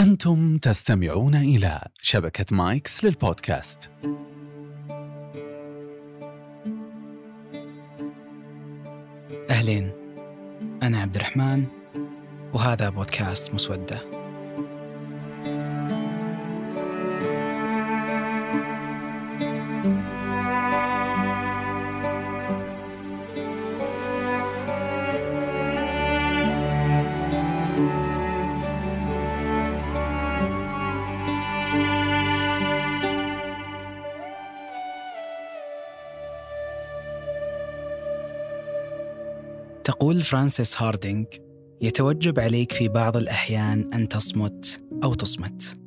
أنتم تستمعون إلى شبكة مايكس للبودكاست. أهلين أنا عبد الرحمن وهذا بودكاست مسودة. تقول فرانسيس هاردينغ يتوجب عليك في بعض الأحيان أن تصمت أو تصمت.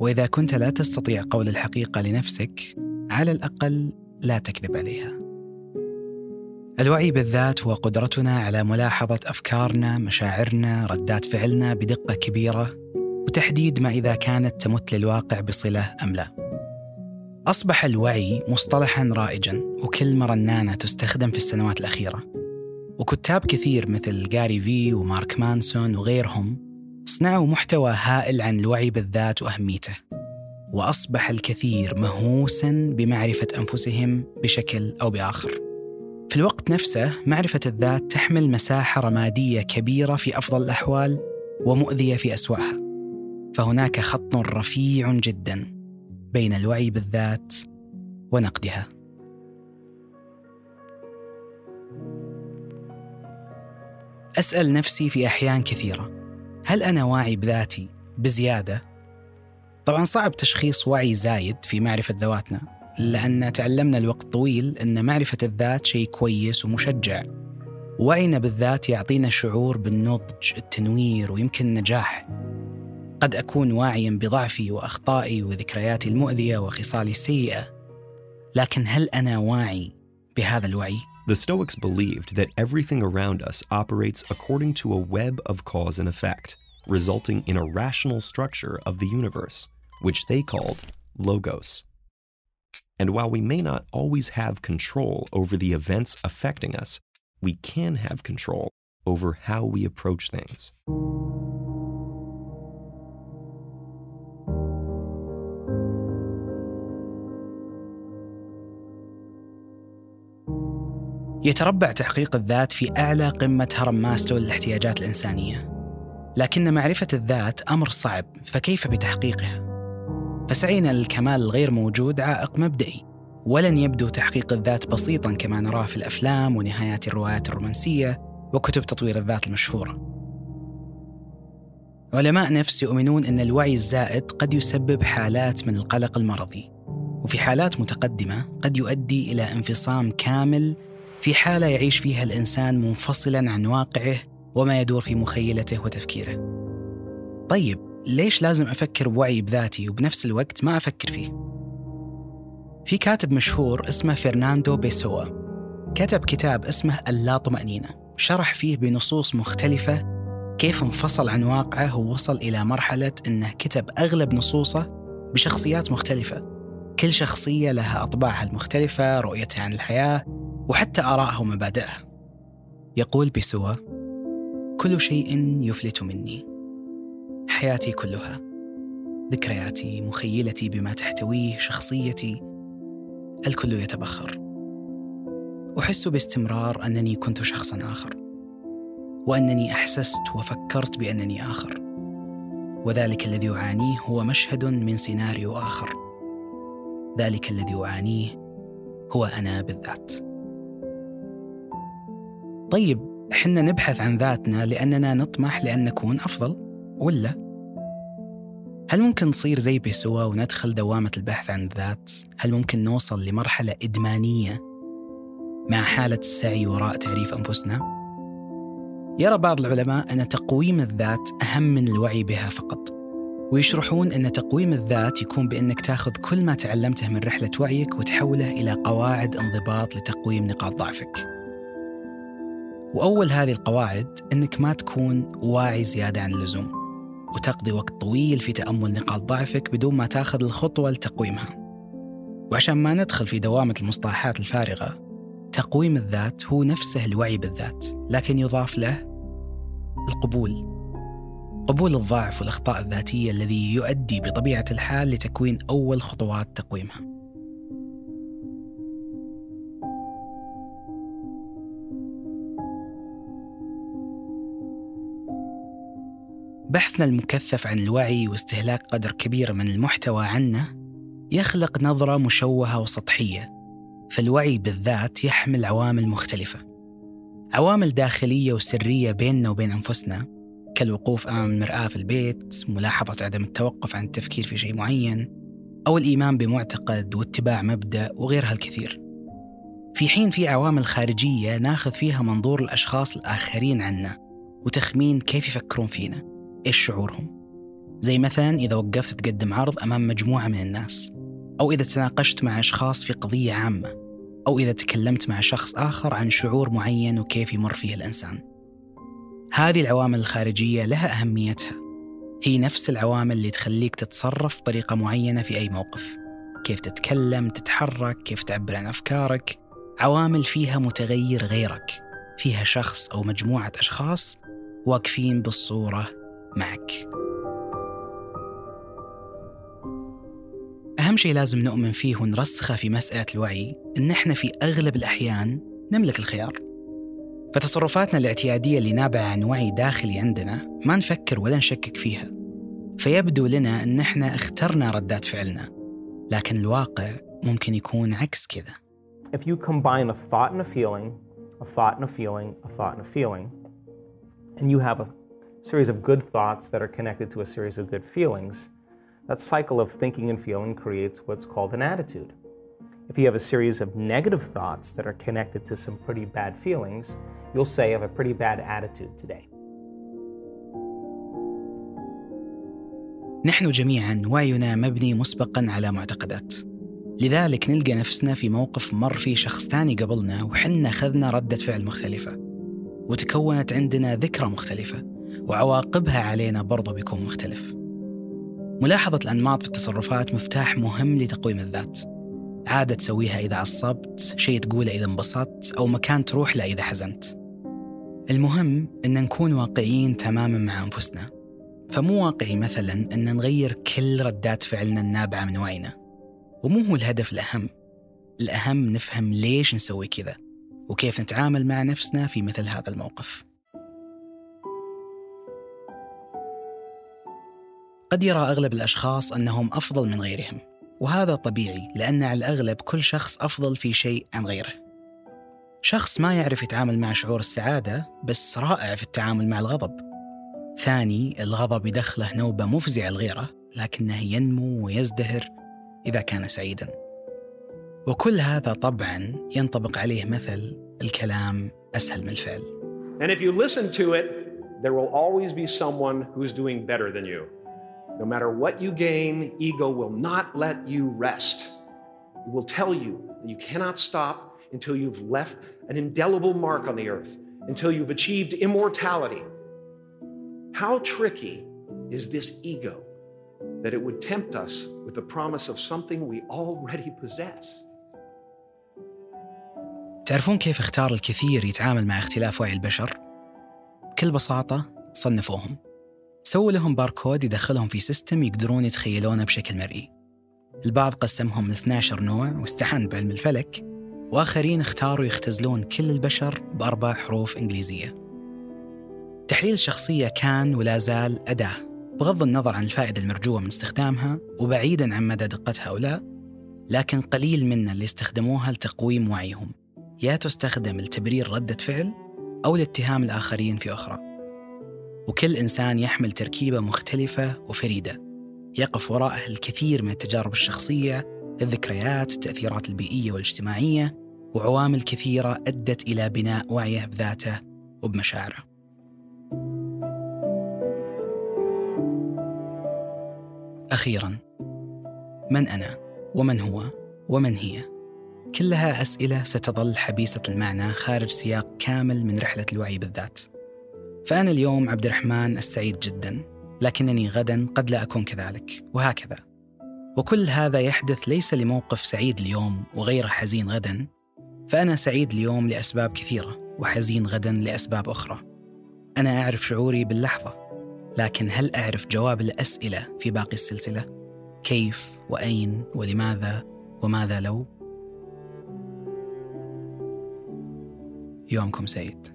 وإذا كنت لا تستطيع قول الحقيقة لنفسك على الأقل لا تكذب عليها. الوعي بالذات هو قدرتنا على ملاحظة أفكارنا، مشاعرنا، ردات فعلنا بدقة كبيرة وتحديد ما إذا كانت تمت للواقع بصلة أم لا. أصبح الوعي مصطلحا رائجا وكلمة رنانة تستخدم في السنوات الأخيرة. وكتاب كثير مثل جاري في ومارك مانسون وغيرهم صنعوا محتوى هائل عن الوعي بالذات وأهميته وأصبح الكثير مهووسا بمعرفة أنفسهم بشكل أو بآخر. في الوقت نفسه معرفة الذات تحمل مساحة رمادية كبيرة في أفضل الأحوال ومؤذية في أسوأها. فهناك خط رفيع جدا بين الوعي بالذات ونقدها. أسأل نفسي في أحيان كثيرة هل أنا واعي بذاتي بزيادة؟ طبعا صعب تشخيص وعي زايد في معرفة ذواتنا لأن تعلمنا الوقت طويل أن معرفة الذات شيء كويس ومشجع وعينا بالذات يعطينا شعور بالنضج التنوير ويمكن النجاح قد أكون واعيا بضعفي وأخطائي وذكرياتي المؤذية وخصالي السيئة لكن هل أنا واعي بهذا الوعي؟ The Stoics believed that everything around us operates according to a web of cause and effect, resulting in a rational structure of the universe, which they called logos. And while we may not always have control over the events affecting us, we can have control over how we approach things. يتربع تحقيق الذات في أعلى قمة هرم ماسلو للاحتياجات الإنسانية لكن معرفة الذات أمر صعب فكيف بتحقيقها؟ فسعينا للكمال الغير موجود عائق مبدئي ولن يبدو تحقيق الذات بسيطا كما نراه في الأفلام ونهايات الروايات الرومانسية وكتب تطوير الذات المشهورة علماء نفس يؤمنون أن الوعي الزائد قد يسبب حالات من القلق المرضي وفي حالات متقدمة قد يؤدي إلى انفصام كامل في حالة يعيش فيها الإنسان منفصلا عن واقعه وما يدور في مخيلته وتفكيره. طيب ليش لازم أفكر بوعي بذاتي وبنفس الوقت ما أفكر فيه؟ في كاتب مشهور اسمه فرناندو بيسوا كتب كتاب اسمه اللا طمأنينة شرح فيه بنصوص مختلفة كيف انفصل عن واقعه ووصل إلى مرحلة أنه كتب أغلب نصوصه بشخصيات مختلفة كل شخصية لها أطباعها المختلفة رؤيتها عن الحياة وحتى آرائها ومبادئها. يقول بسوى كل شيء يفلت مني. حياتي كلها ذكرياتي مخيلتي بما تحتويه شخصيتي الكل يتبخر. أحس باستمرار أنني كنت شخصا آخر وأنني أحسست وفكرت بأنني آخر. وذلك الذي اعانيه هو مشهد من سيناريو آخر. ذلك الذي اعانيه هو أنا بالذات. طيب حنا نبحث عن ذاتنا لأننا نطمح لأن نكون أفضل ولا؟ هل ممكن نصير زي بيسوا وندخل دوامة البحث عن الذات؟ هل ممكن نوصل لمرحلة إدمانية مع حالة السعي وراء تعريف أنفسنا؟ يرى بعض العلماء أن تقويم الذات أهم من الوعي بها فقط ويشرحون أن تقويم الذات يكون بأنك تأخذ كل ما تعلمته من رحلة وعيك وتحوله إلى قواعد انضباط لتقويم نقاط ضعفك وأول هذه القواعد أنك ما تكون واعي زيادة عن اللزوم وتقضي وقت طويل في تأمل نقاط ضعفك بدون ما تاخذ الخطوة لتقويمها. وعشان ما ندخل في دوامة المصطلحات الفارغة تقويم الذات هو نفسه الوعي بالذات لكن يضاف له القبول. قبول الضعف والأخطاء الذاتية الذي يؤدي بطبيعة الحال لتكوين أول خطوات تقويمها. بحثنا المكثف عن الوعي واستهلاك قدر كبير من المحتوى عنه يخلق نظرة مشوهة وسطحية فالوعي بالذات يحمل عوامل مختلفة. عوامل داخلية وسرية بيننا وبين أنفسنا كالوقوف أمام المرآة في البيت ملاحظة عدم التوقف عن التفكير في شيء معين أو الإيمان بمعتقد واتباع مبدأ وغيرها الكثير. في حين في عوامل خارجية ناخذ فيها منظور الأشخاص الآخرين عنا وتخمين كيف يفكرون فينا. إيش شعورهم؟ زي مثلا إذا وقفت تقدم عرض أمام مجموعة من الناس أو إذا تناقشت مع أشخاص في قضية عامة أو إذا تكلمت مع شخص آخر عن شعور معين وكيف يمر فيه الإنسان. هذه العوامل الخارجية لها أهميتها. هي نفس العوامل اللي تخليك تتصرف بطريقة معينة في أي موقف. كيف تتكلم تتحرك كيف تعبر عن أفكارك. عوامل فيها متغير غيرك. فيها شخص أو مجموعة أشخاص واقفين بالصورة معك. أهم شيء لازم نؤمن فيه ونرسخه في مسألة الوعي إن إحنا في أغلب الأحيان نملك الخيار. فتصرفاتنا الاعتيادية اللي نابعة عن وعي داخلي عندنا ما نفكر ولا نشكك فيها. فيبدو لنا إن إحنا اخترنا ردات فعلنا لكن الواقع ممكن يكون عكس كذا. If you combine a thought and a feeling, a thought and a feeling, a thought and a feeling, and you have a series of good thoughts that are connected to a series of good feelings, that cycle of thinking and feeling creates what's called an attitude. If you have a series of negative thoughts that are connected to some pretty bad feelings, you'll say, I have a pretty bad attitude today. نحن جميعا وعينا مبني مسبقا على معتقدات لذلك نلقى نفسنا في موقف مر فيه شخص ثاني قبلنا وحنا أخذنا ردة فعل مختلفة وتكونت عندنا ذكرى مختلفة وعواقبها علينا برضو بيكون مختلف. ملاحظة الأنماط في التصرفات مفتاح مهم لتقويم الذات. عادة تسويها إذا عصبت شيء تقوله إذا انبسطت أو مكان تروح له إذا حزنت. المهم أن نكون واقعيين تماما مع أنفسنا. فمو واقعي مثلا أن نغير كل ردات فعلنا النابعة من وعينا. ومو هو الهدف الأهم. الأهم نفهم ليش نسوي كذا وكيف نتعامل مع نفسنا في مثل هذا الموقف. قد يرى أغلب الأشخاص أنهم أفضل من غيرهم وهذا طبيعي لأن على الأغلب كل شخص أفضل في شيء عن غيره. شخص ما يعرف يتعامل مع شعور السعادة بس رائع في التعامل مع الغضب. ثاني الغضب يدخله نوبة مفزعة الغيرة لكنه ينمو ويزدهر إذا كان سعيدا. وكل هذا طبعا ينطبق عليه مثل الكلام أسهل من الفعل. And if you listen to it, there will always be someone who's doing better than you. No matter what you gain, ego will not let you rest. It will tell you that you cannot stop until you've left an indelible mark on the earth, until you've achieved immortality. How tricky is this ego that it would tempt us with the promise of something we already possess? تعرفون كيف اختار الكثير يتعامل مع اختلاف وعي البشر؟ بكل بساطة صنفوهم سووا لهم باركود يدخلهم في system يقدرون يتخيلونه بشكل مرئي. البعض قسمهم ل 12 نوع واستعان بعلم الفلك وآخرين اختاروا يختزلون كل البشر بأربع حروف إنجليزية. تحليل الشخصية كان ولا زال أداة بغض النظر عن الفائدة المرجوة من استخدامها وبعيدا عن مدى دقتها أو لا لكن قليل منا اللي استخدموها لتقويم وعيهم. يا تستخدم لتبرير ردة فعل أو لاتهام الآخرين في أخرى. وكل إنسان يحمل تركيبة مختلفة وفريدة يقف وراءها الكثير من التجارب الشخصية الذكريات التأثيرات البيئية والاجتماعية وعوامل كثيرة أدت إلى بناء وعيه بذاته وبمشاعره أخيرا من أنا؟ ومن هو؟ ومن هي؟ كلها أسئلة ستظل حبيسة المعنى خارج سياق كامل من رحلة الوعي بالذات فأنا اليوم عبد الرحمن السعيد جدا لكنني غدا قد لا أكون كذلك وهكذا. وكل هذا يحدث ليس لموقف سعيد اليوم وغيره حزين غدا فأنا سعيد اليوم لأسباب كثيرة وحزين غدا لأسباب أخرى. أنا أعرف شعوري باللحظة لكن هل أعرف جواب الأسئلة في باقي السلسلة؟ كيف؟ وأين؟ ولماذا؟ وماذا لو؟ يومكم سعيد.